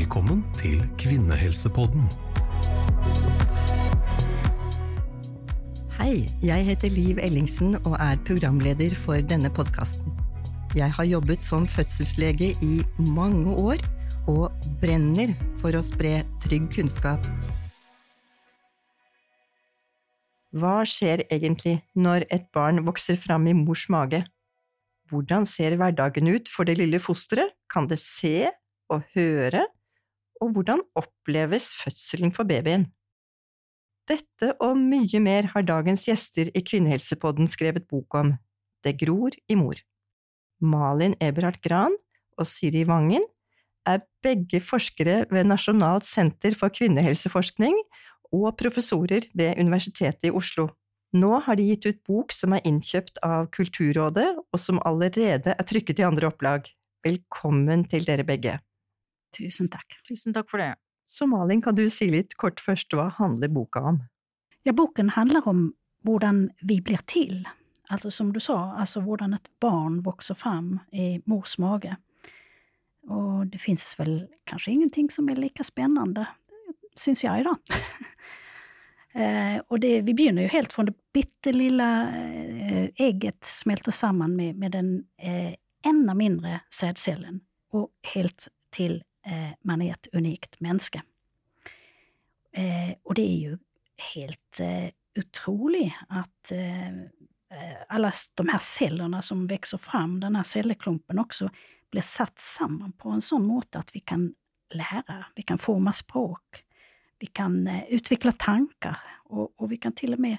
Välkommen till Kvinnohälsopodden. Hej, jag heter Liv Ellingsen och är programledare för denna podcast. Jag har jobbat som fødselslege i många år och bränner för att sprida trygg kunskap. Vad sker egentligen när ett barn växer fram i mors mage? Hur ser vardagen ut för det lilla fostret? Kan det se och höra? Og hvordan oppleves fødselen for babyen? Dette og mye mer har dagens gjester i Kvinnehelsepodden skrevet bok om. Det gror i mor. Malin Eberhard Gran og Siri Vangen er begge forskere ved Nasjonalt senter for kvinnehelseforskning og professorer ved Universitetet i Oslo. Nå har de gitt ut bok som er innkjøpt av Kulturrådet, og som allerede er trykket i andre opplag. Velkommen til dere begge. Tusen takk. Tusen takk for det. Så Malin, kan du si litt kort først, hva handler boka om? Ja, boken handler om hvordan vi blir til. Altså som du sa, altså hvordan et barn vokser fram i mors mage. Og det fins vel kanskje ingenting som er like spennende, syns jeg, da. Eh, och det, vi begynner ju helt från det bittelilla eh, ägget smälter samman med, med den eh, ännu mindre sädcellen och helt till eh, man är ett unikt människa. Eh, och det är ju helt eh, otroligt att eh, eh alla de här cellerna som växer fram, den här cellklumpen också, blir satt samman på en sån måte att vi kan lära, vi kan forma språk, vi kan eh, utveckla tankar och, och, vi kan till och med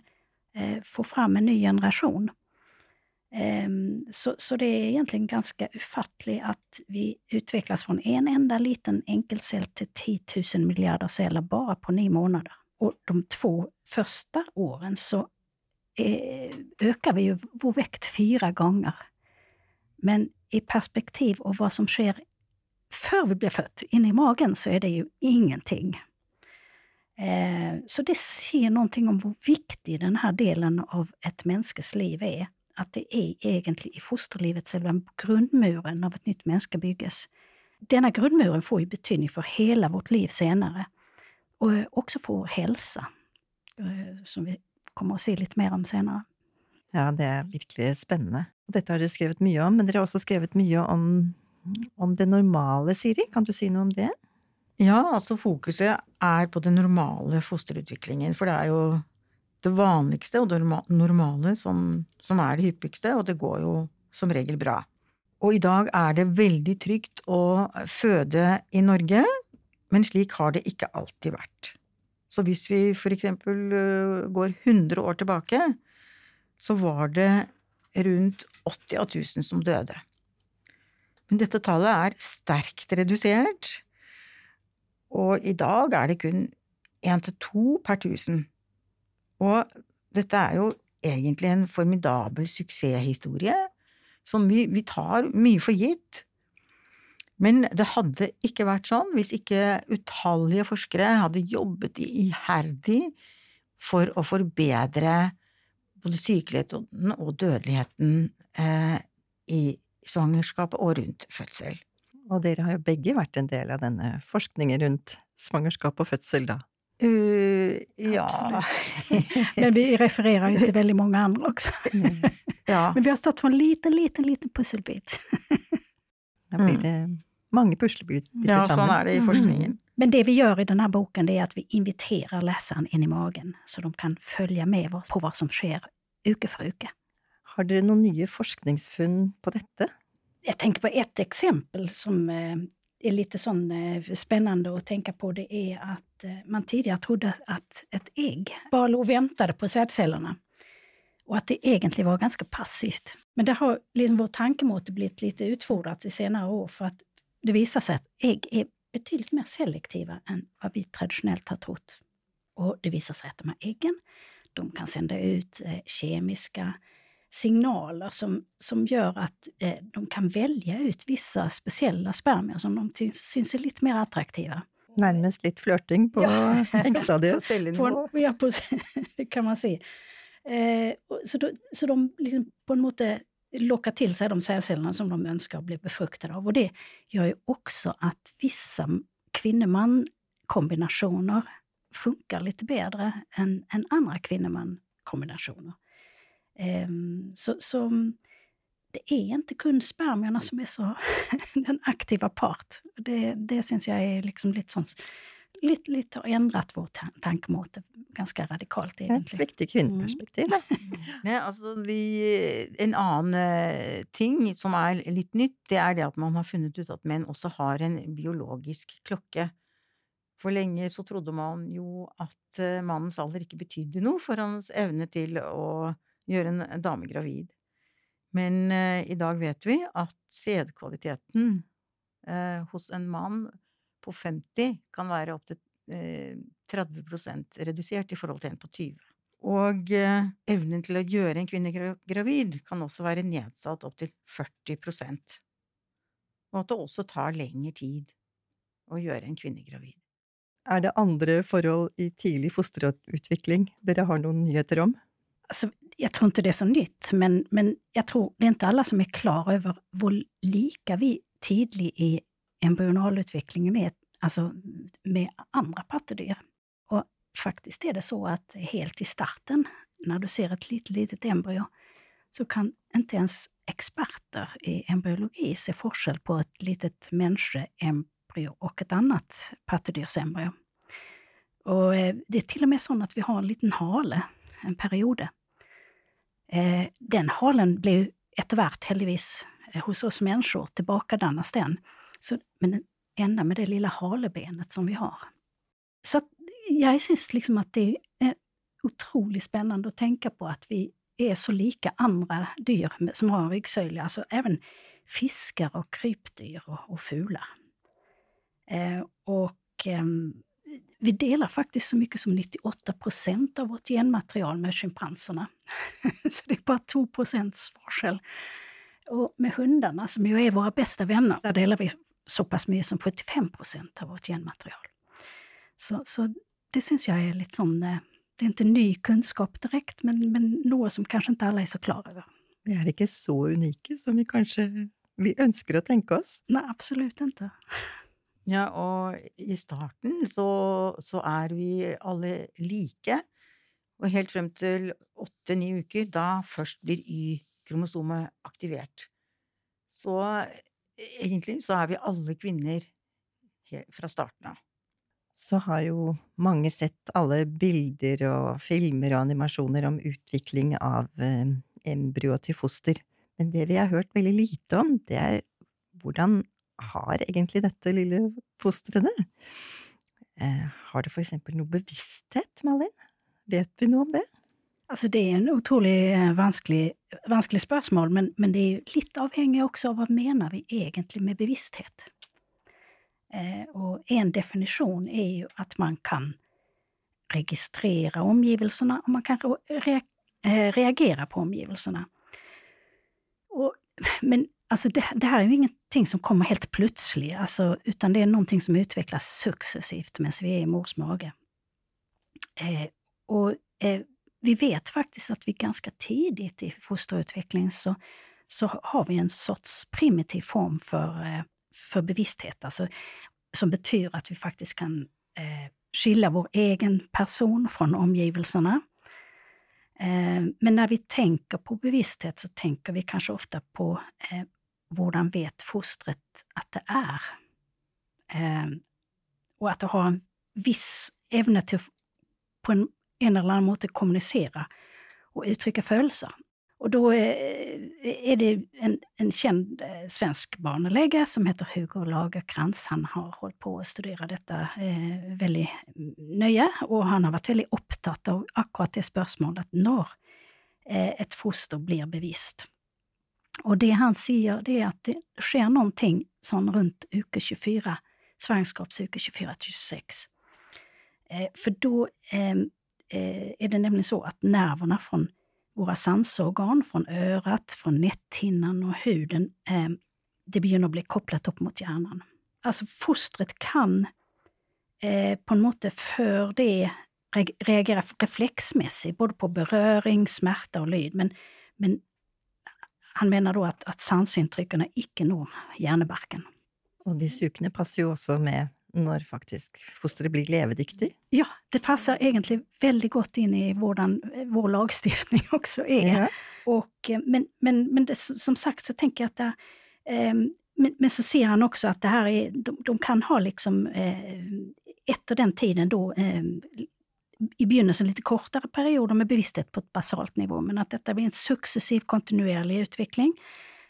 eh, få fram en ny generation. Ehm, så, så, det är egentligen ganska ufattligt att vi utvecklas från en enda liten enkelcell till 10 000 miljarder celler bara på nio månader. Och de två första åren så eh, ökar vi ju vår väkt fyra gånger. Men i perspektiv av vad som sker för vi blir fött, inne i magen, så är det ju ingenting. Eh, så det ser någonting om hur viktig den här delen av ett mänskes liv är. Att det är egentligen i fosterlivet själva grundmuren av ett nytt mänska bygges. Denna grundmuren får ju betydning för hela vårt liv senare. Och också för vår hälsa, eh, som vi kommer att se lite mer om senare. Ja, det är verkligen spännande. Detta har du skrivit mycket om, men du har också skrivit mycket om, om det normala, Siri. Kan du säga något om det? Ja, altså fokuset er på den normale fosterutviklingen, for det er jo det vanligste og det normale som, som, er det hyppigste, og det går jo som regel bra. Og i dag er det veldig trygt å føde i Norge, men slik har det ikke alltid vært. Så hvis vi for eksempel øh, går 100 år tilbake, så var det rundt 80 av 1000 som døde. Men dette tallet er sterkt redusert og i dag er det kun 1 til 2 per 1000 Og dette er jo egentlig en formidabel suksesshistorie som vi, vi tar mye for gitt. Men det hadde ikke vært sånn hvis ikke utallige forskere hadde jobbet iherdig for å forbedre både sykeligheten og dødeligheten eh, i svangerskapet og rundt fødsel. Og dere har jo begge vært en del av denne forskningen rundt svangerskap og fødsel, da. Ja. Men vi refererar ju till väldigt många andra också. ja. Men vi har stått för en liten, liten, liten pusselbit. Det mange pusselbitar Ja, så är det i forskningen. Mm. Men det vi gör i den här boken är att vi inviterar läsaren in i magen så de kan följa med på vad som sker uke för uke. Har dere noen nye forskningsfunn på dette? Jag tänker på ett exempel som eh, är lite sån eh, spännande att tänka på. Det är att Eh, man tidigare trodde att ett ägg bara låg och väntade på sädcellerna. Och att det egentligen var ganska passivt. Men det har liksom vår tankemotor blivit lite utfordrat i senare år för att det visar sig att ägg är betydligt mer selektiva än vad vi traditionellt har trott. Och det visar sig att de här äggen, de kan sända ut eh, kemiska signaler som, som gör att eh, de kan välja ut vissa speciella spermier som de syns är lite mer attraktiva. Närmast lite flörting på ja. äggstadiet. på. Ja, på, det kan man se. Eh, så, då, så de liksom på en måte lockar till sig de cellcellerna som de önskar bli befruktade av. Och det gör ju också att vissa kvinneman-kombinationer funkar lite bättre än, än andra kvinneman-kombinationer. Um, så, så det är inte kun spermierna som är så den aktiva part. Det, det syns jag är liksom lite sånt lite, lite har ändrat vår tankemåte ganska radikalt. Egentligen. Et viktig kvinneperspektiv. Mm. Nej, altså de, en annen eh, ting som er litt nytt, det er det at man har funnet ut at menn også har en biologisk klokke. For lenge så trodde man jo at eh, mannens alder ikke betydde noe for hans evne til å gjøre en dame gravid. Men eh, i dag vet vi at sædkvaliteten eh, hos en mann på 50 kan være opptil eh, 30% redusert i forhold til en på 20. Og eh, evnen å gjøre en kvinne gravid kan også være nedsatt opptil 40 og at det også tar lengre tid å gjøre en kvinne gravid. Er det andre forhold i tidlig fosterutvikling dere har noen nyheter om? Alltså, jag tror inte det är så nytt, men, men jag tror det är inte alla som är klara över hur lika vi tidigt i embryonalutvecklingen är alltså med andra pattedyr. Och faktiskt är det så att helt i starten, när du ser ett litet, litet embryo, så kan inte ens experter i embryologi se forskel på ett litet människoembryo och ett annat pattedyrsembryo. Och eh, det är till och med så att vi har en liten hale, en periode. Eh, den halen blev eftervärt heldigvis eh, hos oss människor, tillbakadannas den. Så, men ända med det lilla halebenet som vi har. Så jag syns liksom att det är otroligt spännande att tänka på att vi är så lika andra dyr som har en ryggsölja, alltså även fiskar och krypdyr och, och fula. Eh, och eh, vi delar faktiskt så mycket som 98 procent av vårt genmaterial med schimpanserna. så det är bara 2 procents forskel. Och med hundarna, som ju är våra bästa vänner, där delar vi så pass mycket som 75 procent av vårt genmaterial. Så, så det syns jag är lite sån, eh, det är inte ny kunskap direkt, men, men något som kanske inte alla är så klara över. Vi är inte så unika som vi kanske vi önskar att tänka oss. Nej, absolut inte. Ja, och i starten så, så är vi alla lika. Och helt fram till 8-9 veckor, då først blir Y-kromosomet aktivert. Så egentlig så er vi alle kvinner fra starten av. Så har jo mange sett alle bilder og filmer og animasjoner om utvikling av eh, embryo til foster, men det vi har hørt veldig lite om, det er hvordan har egentlig dette lille fosteret det? Eh, har det for eksempel noe bevissthet, Malin? Vet vi noe om det? Altså, det är en otroligt eh, vanskelig, vansklig, spørsmål, men, men det är lite avhängigt också av vad menar vi egentligen med bevissthet. Eh, og en definition är ju att man kan registrera omgivelserna och man kan re, eh, reagere reagera på omgivelserna. Og, men alltså det, det, här är ju ingenting som kommer helt plötsligt, alltså, utan det är någonting som utvecklas successivt medan vi är i mors mage. Eh, och eh, vi vet faktiskt att vi ganska tidigt i fosterutvecklingen så, så har vi en sorts primitiv form för, eh, för bevissthet, alltså, som betyder att vi faktiskt kan eh, skilja vår egen person från omgivelserna. Eh, men när vi tänker på bevissthet så tänker vi kanske ofta på eh, hurdan vet fostret att det är? Eh, och att det har en viss ämne till att på en en eller annan måte kommunicera och uttrycka födelser. Och då eh, är det en, en känd eh, svensk barnläge som heter Hugo Lagerkrans. Han har hållit på att studera detta eh, väldigt nöje och han har varit väldigt upptatt av akkurat det spörsmålet när eh, ett foster blir bevisst. Och det han säger det är att det sker någonting sån runt uke 24, svangerskapsuke 24-26. Eh, för då ehm, eh, är det nämligen så att nerverna från våra sansorgan, från örat, från näthinnan och huden, eh, det begynner att bli kopplat upp mot hjärnan. Alltså fostret kan eh, på något måte för det reagera reflexmässigt, både på beröring, smärta och lyd. Men, men han menar då att, att sansintrycken icke når hjärnebarken. Och de sukene passer ju också med når faktisk fosteret blir levedyktig? Ja, det passar egentligen väldigt gott in i våran, vår lagstiftning också. Är. Ja. Och, eh, men men, men det, som sagt så tänker jag att det, eh, men, men så ser han också att det här är, de, de kan ha liksom eh, efter den tiden då eh, i begynnelsen lite kortare perioder med bevissthet på ett basalt nivå, men att detta blir en successiv kontinuerlig utveckling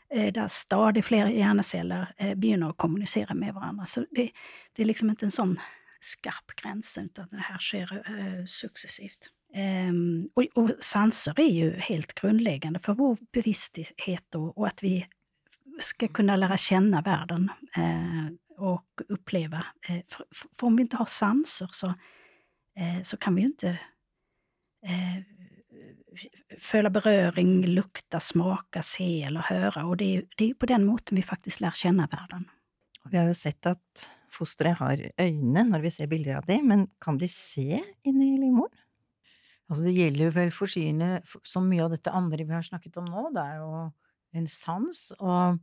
eh, där stadigt fler hjärnceller eh, begynner att kommunicera med varandra. Så det, det är liksom inte en sån skarp gräns, utan det här sker eh, successivt. Ehm, och, och sanser är ju helt grundläggande för vår bevissthet och, och att vi ska kunna lära känna världen eh, och uppleva. Eh, för, för, om vi inte har sanser så, så kan vi ju inte eh, följa beröring, lukta, smaka, se eller höra. Och det är, det är på den måten vi faktiskt lär känna världen. Vi har ju sett att fostret har ögon när vi ser bilder av det, men kan de se in i livmodern? Altså, det gjelder jo vel for synet som mye av dette andre vi har snakket om nå, det er jo en sans, og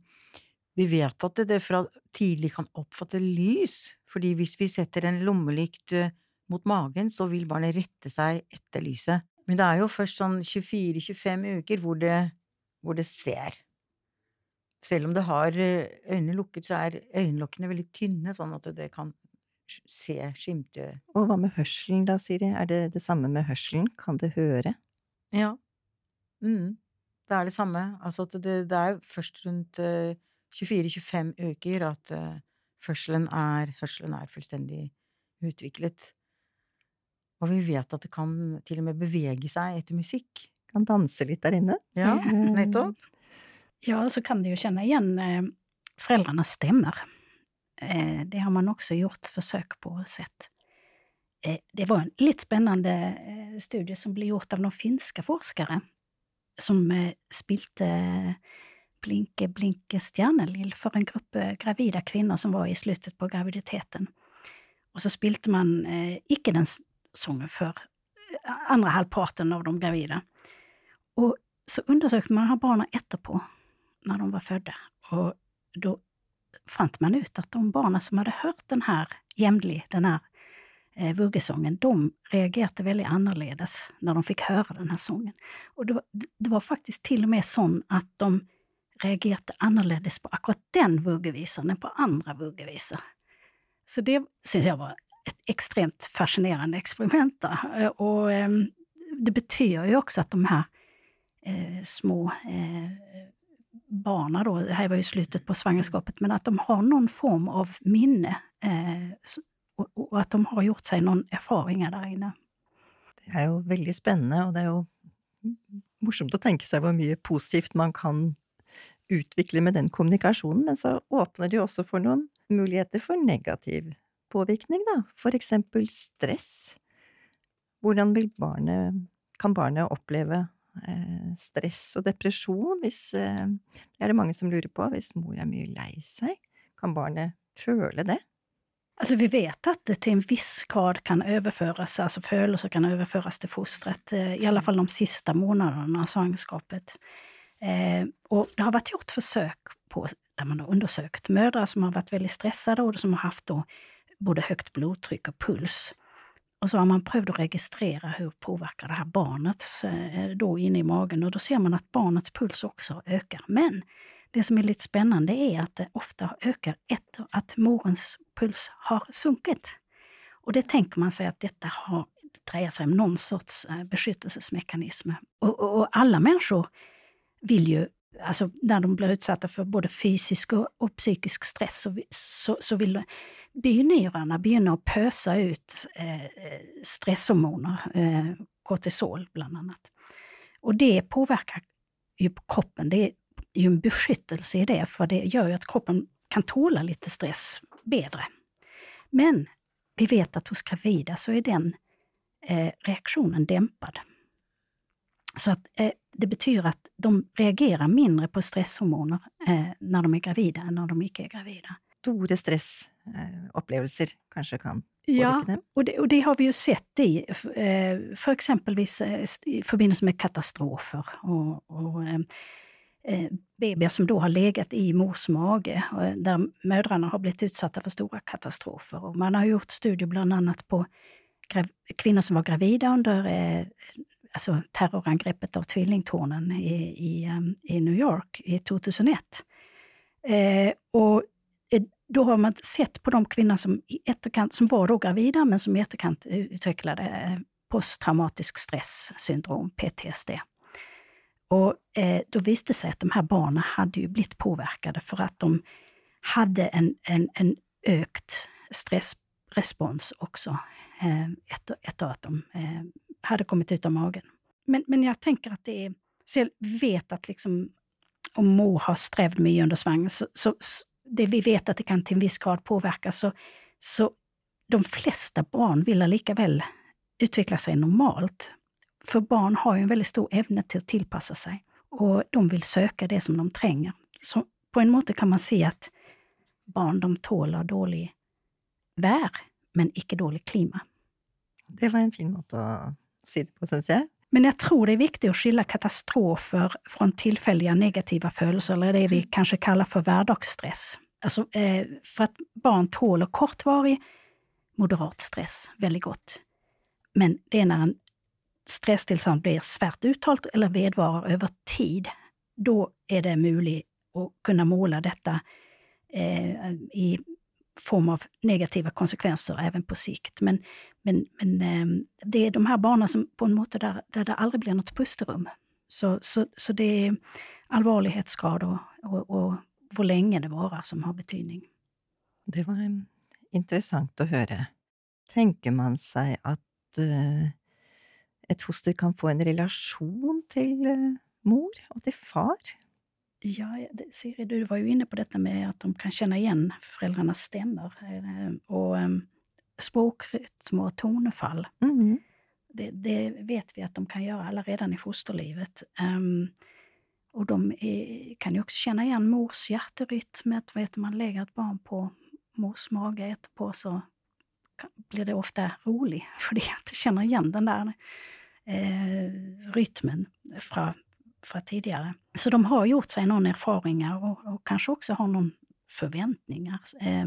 vi vet at det fra tidlig kan oppfatte lys, fordi hvis vi setter en lommelykt eh, mot magen, så vil barnet rette seg etter lyset. Men det er jo først sånn 24–25 uker hvor det, hvor det ser. Selv om det har eh, øynene lukket, så er øyelokkene veldig tynne, sånn at det kan se, skimte Og hva med hørselen da, Siri? Er det det samme med hørselen? Kan det høre? Ja. Mm. Det er det samme. Altså at det, det er først rundt uh, 24-25 uker at uh, førselen er, hørselen er fullstendig utviklet. Og vi vet at det kan til og med bevege seg etter musikk. Kan danse litt der inne? Ja, nettopp. Ja, så kan du ju känna igen eh, föräldrarnas stämmer. Eh, det har man också gjort försök på och sett. Eh, det var en lite spännande studie som blev gjort av några finska forskare som spilte Blinke Blinke Stjärnelill för en grupp gravida kvinnor som var i slutet på graviditeten. Och så spilte man icke den sången för eh, andra halvparten av de gravida. Och så undersökte man de här barnen på när de var födda. Och då fann man ut att de barnen som hade hört den här jämlig, den här eh, vuggesången, de reagerade väldigt annorledes när de fick höra den här sången. Och det var, det var faktiskt till och med så att de reagerade annorledes på akkurat den vuggevisan än på andra vuggevisor. Så det syns jag var ett extremt fascinerande experiment. Där. Eh, och eh, det betyder ju också att de här eh, små eh, barnen då, det här var ju slutet på svangerskapet, men att de har någon form av minne eh, och, och, att de har gjort sig någon erfarenhet där inne. Det är ju väldigt spännande och det är ju morsomt att tänka sig hur mycket positivt man kan utveckla med den kommunikationen, men så öppnar det också för någon möjligheter för negativ påverkan, då. för exempel stress. Hur barnet, kan barnet uppleva eh, stress og depresjon hvis eh, Det er det mange som lurer på. Hvis mor er mye lei seg, kan barnet føle det? Alltså vi vet att det till en viss grad kan överföras, alltså födelser kan överföras till fostret, eh, i alla fall de sista månaderna av svangerskapet. Eh, och det har varit gjort försök på, där man har undersökt mödrar som har varit väldigt stressade och som har haft då både högt blodtryck och puls. Och så har man prövat att registrera hur påverkar det här barnets eh, då inne i magen och då ser man att barnets puls också ökar. Men det som är lite spännande är att det ofta ökar efter att morens puls har sunkit. Och det tänker man sig att detta har, det sig om någon sorts eh, beskyttelsesmekanism. Och, och, och alla människor vill ju alltså när de blir utsatta för både fysisk och, och psykisk stress så, så, så vill binyrarna begynna att pösa ut eh, stresshormoner, eh, kortisol bland annat. Och det påverkar ju på kroppen. Det är ju en beskyttelse i det, för det gör ju att kroppen kan tåla lite stress bättre. Men vi vet att hos gravida så är den eh, reaktionen dämpad. Så att eh, det betyder att de reagerar mindre på stresshormoner eh, när de är gravida än när de inte är gravida. Stora stressupplevelser eh, kanske kan Ja, och det, och det, har vi ju sett i, eh, för exempelvis eh, i förbindelse med katastrofer. Och, och eh, babyer som då har legat i mors mage, där mödrarna har blivit utsatta för stora katastrofer. Och man har gjort studier bland annat på kvinnor som var gravida under alltså terrorangreppet av tvillingtornen i, i, ehm, i New York i 2001. Eh, och eh, då har man sett på de kvinnor som, i efterkant, som var då gravida men som i efterkant utvecklade eh, posttraumatisk stresssyndrom, PTSD. Och eh, då visste det sig att de här barnen hade ju blivit påverkade för att de hade en, en, en ökt stressrespons också eh, efter, efter att de eh, hade kommit ut av magen. Men, men jag tänker att det är... Så jag vet att liksom, om mor har strävt mycket under svangen, så, så, det vi vet att det kan till en viss grad påverka, så, så de flesta barn vill lika väl utveckla sig normalt. För barn har ju en väldigt stor ämne till att tillpassa sig och de vill söka det som de tränger. Så på en måte kan man se att barn de tåler dålig vär, men icke dålig klima. Det var en fin måte att men jag tror det är viktigt att skilja katastrofer från tillfälliga negativa födelser, eller det vi kanske kallar för vardagsstress. Alltså, eh, för att barn tåler kortvarig moderat stress väldigt gott. Men det är när en stresstillstånd blir svärt uttalat eller vedvarar över tid, då är det möjligt att kunna måla detta eh, i form av negativa konsekvenser även på sikt. Men, men, men ehm, det är de här barnen som på en måte där, där det aldrig blir något pusterum. Så, så, så det är allvarlighetsgrad och, och, och hur länge det varar som har betydning. Det var intressant att höra. Tänker man sig att uh, ett foster kan få en relation till uh, mor och till far? Ja, Siri, du var ju inne på detta med att de kan känna igen föräldrarnas stämmor eh, och um, språkrytm och tonfall. Mm. Det, det, vet vi att de kan göra alla redan i fosterlivet. Um, och de är, kan ju också känna igen mors hjärterytm. Vet man lägger ett barn på mors mage efterpå så blir det ofta roligt, för att känner igen den där eh, rytmen från, från tidigare. Så de har gjort sig någon erfaringar och, och kanske också har någon förväntningar. Eh,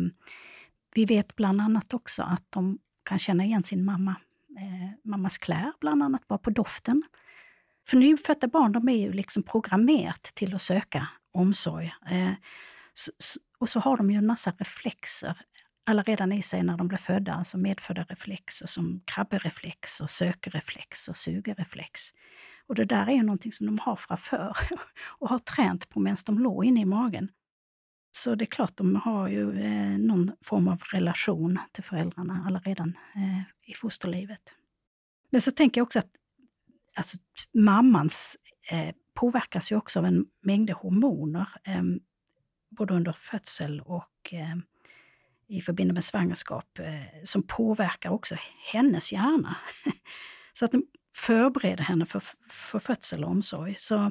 vi vet bland annat också att de kan känna igen sin mamma, eh, mammas kläder, bland annat bara på doften. För nyfödda barn de är ju liksom programmerat till att söka omsorg. Eh, så, och så har de ju en massa reflexer alla redan i sig när de blir födda, alltså medfödda reflexer som krabbereflex och sökreflex och sugereflex. Och det där är ju någonting som de har framför och har tränat på medan de låg inne i magen. Så det är klart, de har ju eh, någon form av relation till föräldrarna alla redan eh, i fosterlivet. Men så tänker jag också att alltså, mammans eh, påverkas ju också av en mängd hormoner, eh, både under födsel och eh, i förbindelse med svangerskap, eh, som påverkar också hennes hjärna. så att den förbereder henne för, för födsel och omsorg. Så,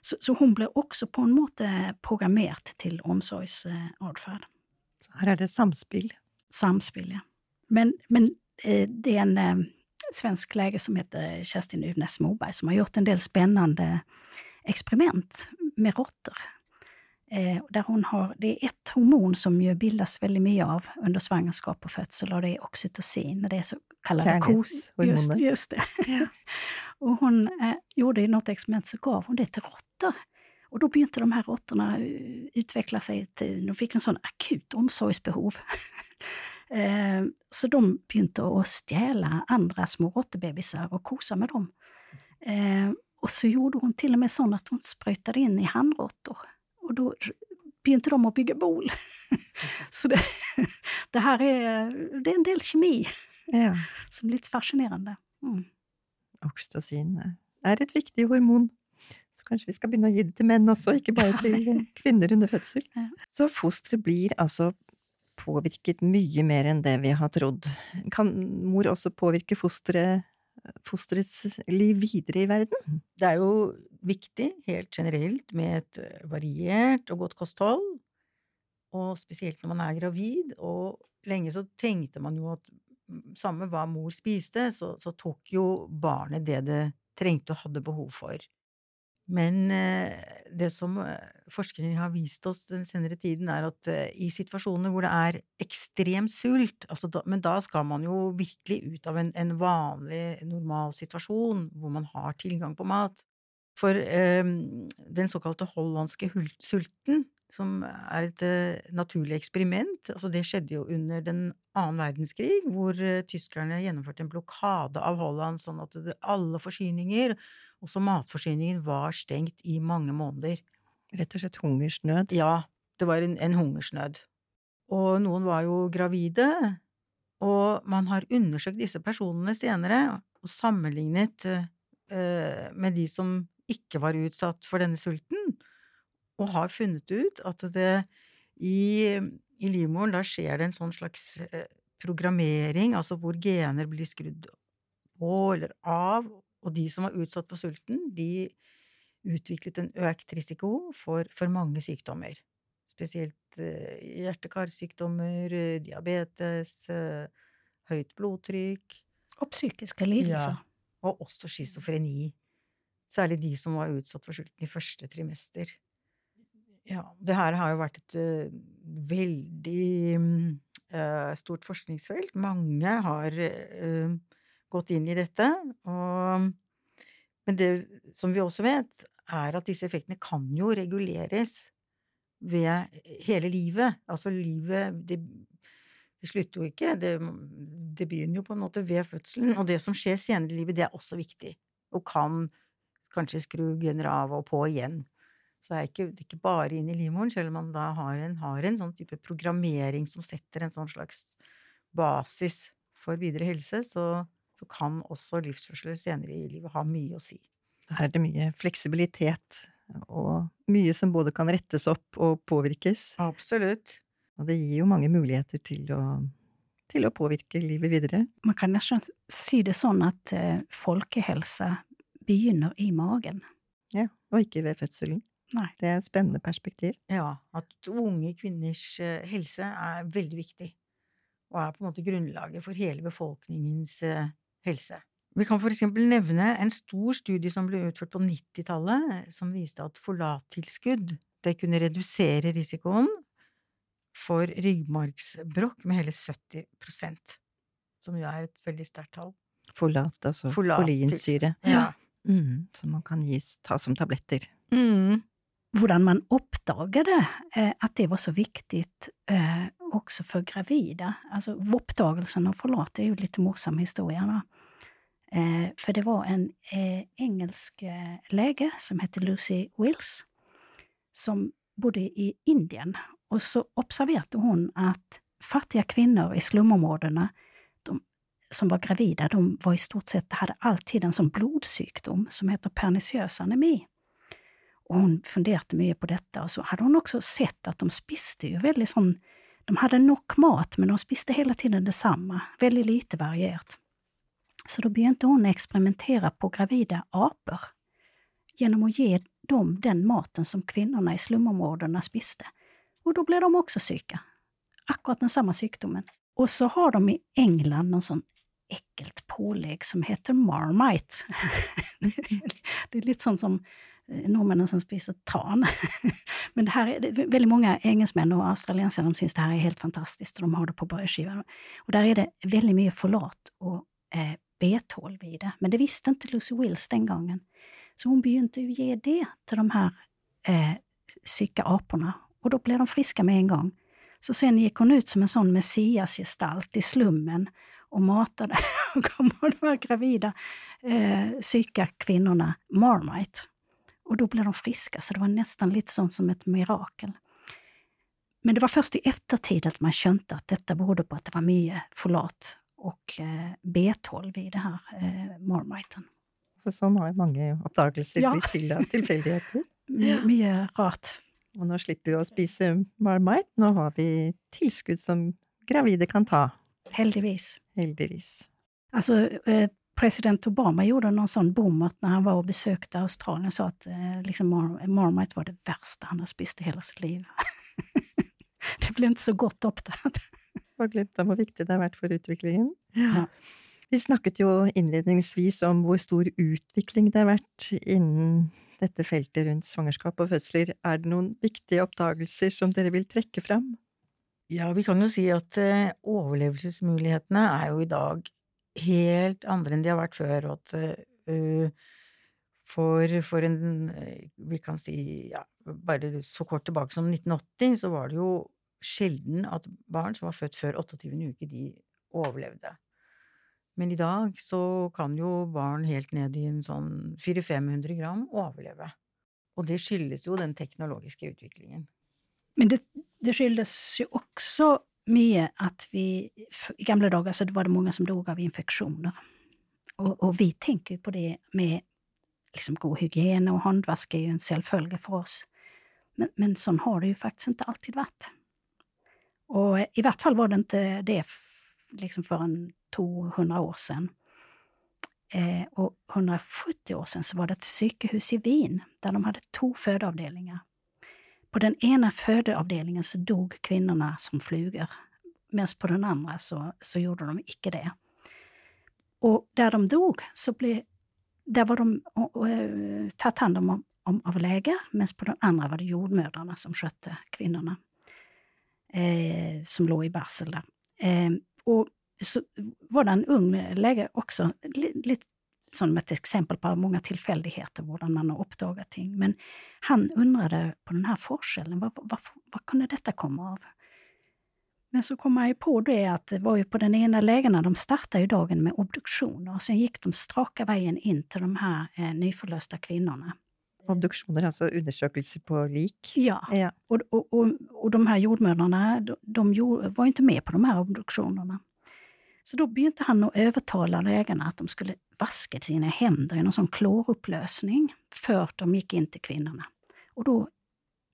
så, så, hon blir också på en måte programmerad till omsorgsatfärd. Så här är det samspel? Samspel, ja. Men, men eh, det är en eh, svensk läge som heter Kerstin Uvnäs Moberg som har gjort en del spännande experiment med råttor. Eh, där hon har, det är ett hormon som ju bildas väldigt mycket av under svangerskap och födsel och det är oxytocin. Det är så kallade kos... Just, just det. Ja. och hon eh, gjorde något experiment så gav hon det till råttor. Och då började de här råttorna eh, utveckla sig till, de fick en sån akut omsorgsbehov. Eh, så de började att stjäla andra små råttbebisar och kosa med dem. Eh, och så gjorde hon till och med så att hon sprutade in i handråttor. Och då började de att bygga bol. så det, det, här är, det är en del kemi ja. som är lite fascinerande. Mm. Oxytocin är ett viktigt hormon. Så kanske vi ska börja ge det till män också, inte bara till kvinnor under födsel. Ja. Så fostret blir alltså påverkat mycket mer än det vi har trott. Kan mor också påverka fostret, fostrets liv vidare i världen? Det är ju viktigt, helt generellt, med ett varierat och gott kosthåll. Och speciellt när man är gravid. Och länge så tänkte man ju att samma vad mor spiste, så, så tog ju barnet det det trängte och hade behov för. Men eh, det som eh, forskningen har vist oss den senere tiden, er at eh, i situasjoner hvor det er ekstrem sult, altså da, men da skal man jo virkelig ut av en, en vanlig, normal situasjon hvor man har tilgang på mat. For eh, den såkalte hollandske sulten, som er et uh, naturlig eksperiment. Altså, det skjedde jo under den annen verdenskrig, hvor uh, tyskerne gjennomførte en blokade av Holland, sånn at alle forsyninger, også matforsyningen, var stengt i mange måneder. Rett og slett hungersnød? Ja, det var en, en hungersnød. Og noen var jo gravide, og man har undersøkt disse personene senere og sammenlignet uh, med de som ikke var utsatt for denne sulten og har funnet ut at det i, i livmoren, da skjer det en sånn slags eh, programmering, altså hvor gener blir skrudd på eller av, og de som var utsatt for sulten, de utviklet en økt risiko for, for mange sykdommer. Spesielt eh, hjerte-karsykdommer, eh, diabetes, høyt blodtrykk. Og psykiske lidelser. Ja, og også schizofreni. Særlig de som var utsatt for sulten i første trimester. Ja, det här har jo vært et uh, eh, veldig uh, eh, stort forskningsfelt. Mange har uh, gått inn i dette. Og, men det som vi også vet, er at disse effektene kan jo reguleres ved hele livet. Altså livet det, det slutter jo ikke, det, det, begynner jo på en måte ved fødselen. Og det som skjer senere i livet, det er også viktig. Og kan kanskje skru gener av og på igjen. Så er ikke, det er ikke bare inn i livmoren, selv om man da har en, har en sånn type programmering som setter en sånn slags basis for videre helse, så, så kan også livsførsler senere i livet ha mye å si. Her er det mye fleksibilitet, og mye som både kan rettes opp og påvirkes. Absolutt. Og det gir jo mange muligheter til å, til å påvirke livet videre. Man kan nesten si det sånn at eh, folkehelse begynner i magen. Ja, og ikke ved fødselen. Nei. Det er et spennende perspektiv. Ja, at unge kvinners eh, helse er veldig viktig, og er på en måte grunnlaget for hele befolkningens eh, helse. Vi kan for eksempel nevne en stor studie som ble utført på 90-tallet, som viste at forlattilskudd det kunne redusere risikoen for ryggmargsbrokk med hele 70% som jo er et veldig sterkt tall. Folat, altså Folat, folinsyre. Ja. Mm, som man kan gis, ta som tabletter. Mm hur man uppdagade eh, att det var så viktigt eh, också för gravida. Alltså uppdagelsen av forlat är ju lite morsam historia. Va? Eh, för det var en eh, engelsk eh, läge som hette Lucy Wills som bodde i Indien. Och så observerade hon att fattiga kvinnor i slumområdena de, som var gravida, de var i stort sett, hade alltid en sån blodsjukdom som heter perniciös anemi. Och hon funderade mycket på detta och så hade hon också sett att de spiste ju väldigt sån, de hade nog mat men de spiste hela tiden detsamma, väldigt lite varierat. Så då började hon experimentera på gravida apor genom att ge dem den maten som kvinnorna i slumområdena spiste. Och då blev de också psyka. Akkurat den samma sjukdomen. Och så har de i England någon sån äckelt pålägg som heter Marmite. det är lite sånt som Eh, norrmännen som spiser tan. Men det här är väldigt många engelsmän och australiensare de syns det här är helt fantastiskt och de har det på brödskivan. Och där är det väldigt mycket folat och eh, B12 i det. Men det visste inte Lucy Wills den gången. Så hon begynte ju ge det till de här eh, psyka aporna och då blev de friska med en gång. Så sen gick hon ut som en sån messiasgestalt i slummen och matade och de här gravida eh, psyka kvinnorna Marmite. Och då blev de friska, så det var nästan lite sånt som ett mirakel. Men det var först i eftertid att man kände att detta berodde på att det var mycket folat och eh, B12 i det här eh, marmiten. Så sånn har mange oppdagelser ja. blitt til av tilfeldigheter. My, mye rart. Og nå slipper vi å spise marmite. Nå har vi tilskudd som gravide kan ta. Heldigvis. Heldigvis. Alltså, eh, president Obama gjorde någon sån bommert när han var och besökte Australien och sa att eh, liksom Mar Marmite var det värsta han har spist i hela sitt liv. det blev inte så godt opptatt. Og glemt av hvor viktig det har vært for utviklingen. Ja. Vi snakket jo innledningsvis om hvor stor utvikling det har vært innen dette feltet rundt svangerskap og fødsler, er det noen viktige oppdagelser som dere vil trekke fram? Ja, vi kan jo si at eh, overlevelsesmulighetene er jo i dag helt andre enn de har vært før, og at eh, for, for en eh, Vi kan si ja, bare så kort tilbake som 1980, så var det jo sjelden at barn som var født før 28. uke, de overlevde. Men i dag så kan jo barn helt ned i en sånn 400-500 gram overleve. Og det skyldes jo den teknologiske utviklingen. Men det, det skyldes jo også med att vi I gamla dagar så var det många som dog av infektioner. Och, och vi tänker på det med liksom god hygien och handvask är ju en selvfølge för oss. Men, men sånn har det ju faktiskt inte alltid varit. Och eh, i vart fall var det inte det liksom för en 200 år sedan. Eh, och 170 år sedan så var det ett psykehus i Wien där de hade två födeavdelningar på den ena födeavdelningen så dog kvinnorna som flugor. Medan på den andra så, så gjorde de icke det. Och där de dog, så ble där var de uh, tagit hand om, om av läger. Medan på den andra var det jordmödrarna som skötte kvinnorna. Eh, som låg i barsel där. Eh, och så var det en ung läkare också, li, lite som et eksempel på mange tilfeldigheter, hvordan man har oppdaget ting. Men han undret på denne forskjellen, hva, hva, hva kunne dette komme av? Men så kom jeg på det at det var jo på den ene legen, de startet jo dagen med obduksjoner, og så gikk de strake veien inn til de her eh, nyforløste kvinnene. Obduksjoner, altså undersøkelser på lik? Ja, Ja. og, og, og, og de her jordmødrene, de, de var ikke med på de her obduksjonene. Så da begynte han å overtale legene at de skulle vaske sine hender i noen sånn kloroppløsning før de gikk inn til kvinnene. Og da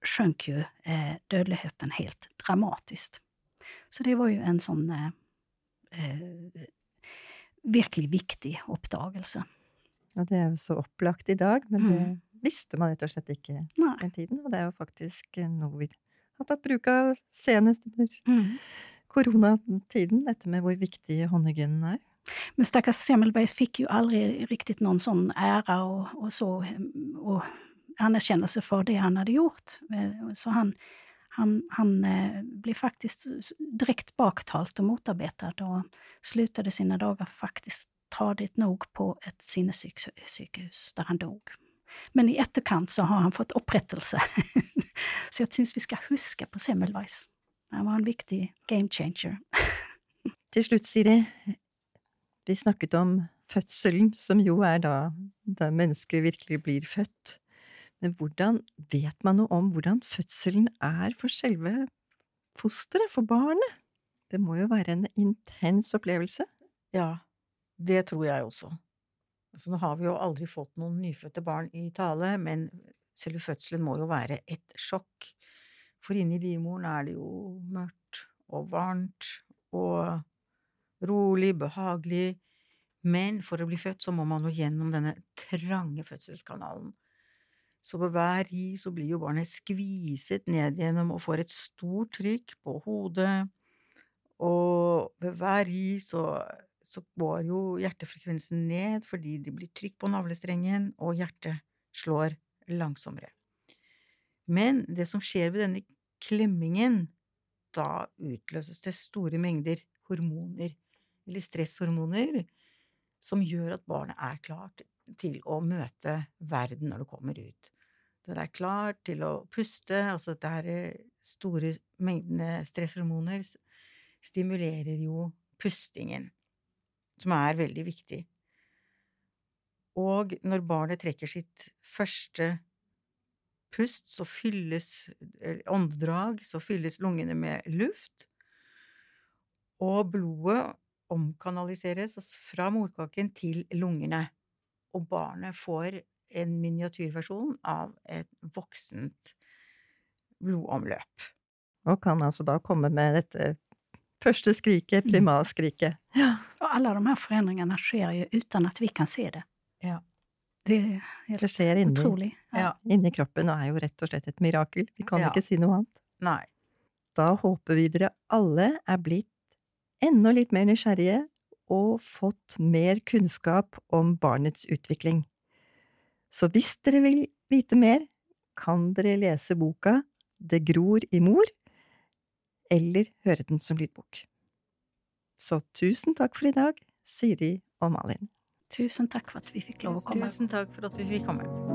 sjönk jo eh, dødeligheten helt dramatisk. Så det var jo en sånn eh, eh, virkelig viktig oppdagelse. Og det jo så opplagt i dag, men det Mm. visste man rett og slett ikke den tiden. Og det er jo faktisk noe vi har tatt bruk av senest under koronatiden, dette med hvor viktig håndhygienen er. Men stackars Semmelbergs fick ju aldrig riktigt någon sån ära och, och, så, och anerkjennelse för det han hade gjort. Eh, så han, han, han eh, blev faktiskt direkt baktalt och motarbetad och slutade sina dagar faktiskt tradigt nog på ett sinnessykehus, där han dog. Men i efterkant så har han fått upprättelse. så jag syns vi ska huska på Semmelweis. Han var en viktig game changer. Til slutt, Siri, vi snakket om fødselen, som jo er da da mennesker virkelig blir født. Men hvordan vet man noe om hvordan fødselen er for selve fosteret, for barnet? Det må jo være en intens opplevelse. Ja, det tror jeg også. Altså, nå har vi jo aldri fått noen nyfødte barn i tale, men selve fødselen må jo være et sjokk. For inni livmoren er det jo mørkt og varmt og rolig, behagelig. Men for å bli født så må man jo gjennom denne trange fødselskanalen. Så ved hver ri så blir jo barnet skviset ned gjennom og får et stort trykk på hodet, og ved hver ri så, så går jo hjertefrekvensen ned fordi det blir trykk på navlestrengen, og hjertet slår langsommere. Men det som skjer ved denne klemmingen, da utløses det store mengder hormoner, eller stresshormoner, som gjør at barnet er klart til å møte verden når det kommer ut. Det er klart til å puste, altså dette her eh, store mengdene stresshormoner stimulerar stimulerer jo pustingen, som er veldig viktig. Og når barnet trekker sitt første pust, så fylles eller åndedrag, så fylles lungene med luft, og blodet omkanaliseres fra morkaken til lungene, og barnet får en miniatyrversjon av et voksent blodomløp. Og kan altså da komme med dette første skriket, primalskriket. Ja. Og alle de her forandringene skjer jo uten at vi kan se det. Ja. Det er helt Det skjer inni- utrolig. Ja. Inni kroppen og er jo rett og slett et mirakel. Vi kan Ja. ikke si noe annet. Nei. Da håper vi dere alle er blitt enda litt mer nysgjerrige og fått mer kunnskap om barnets utvikling. Så hvis dere vil vite mer, kan dere lese boka Det gror i mor, eller høre den som lydbok. Så tusen takk for i dag, Siri og Malin. Tusen tack för att vi fick lov att komma. Tusen tack för att vi fick komma.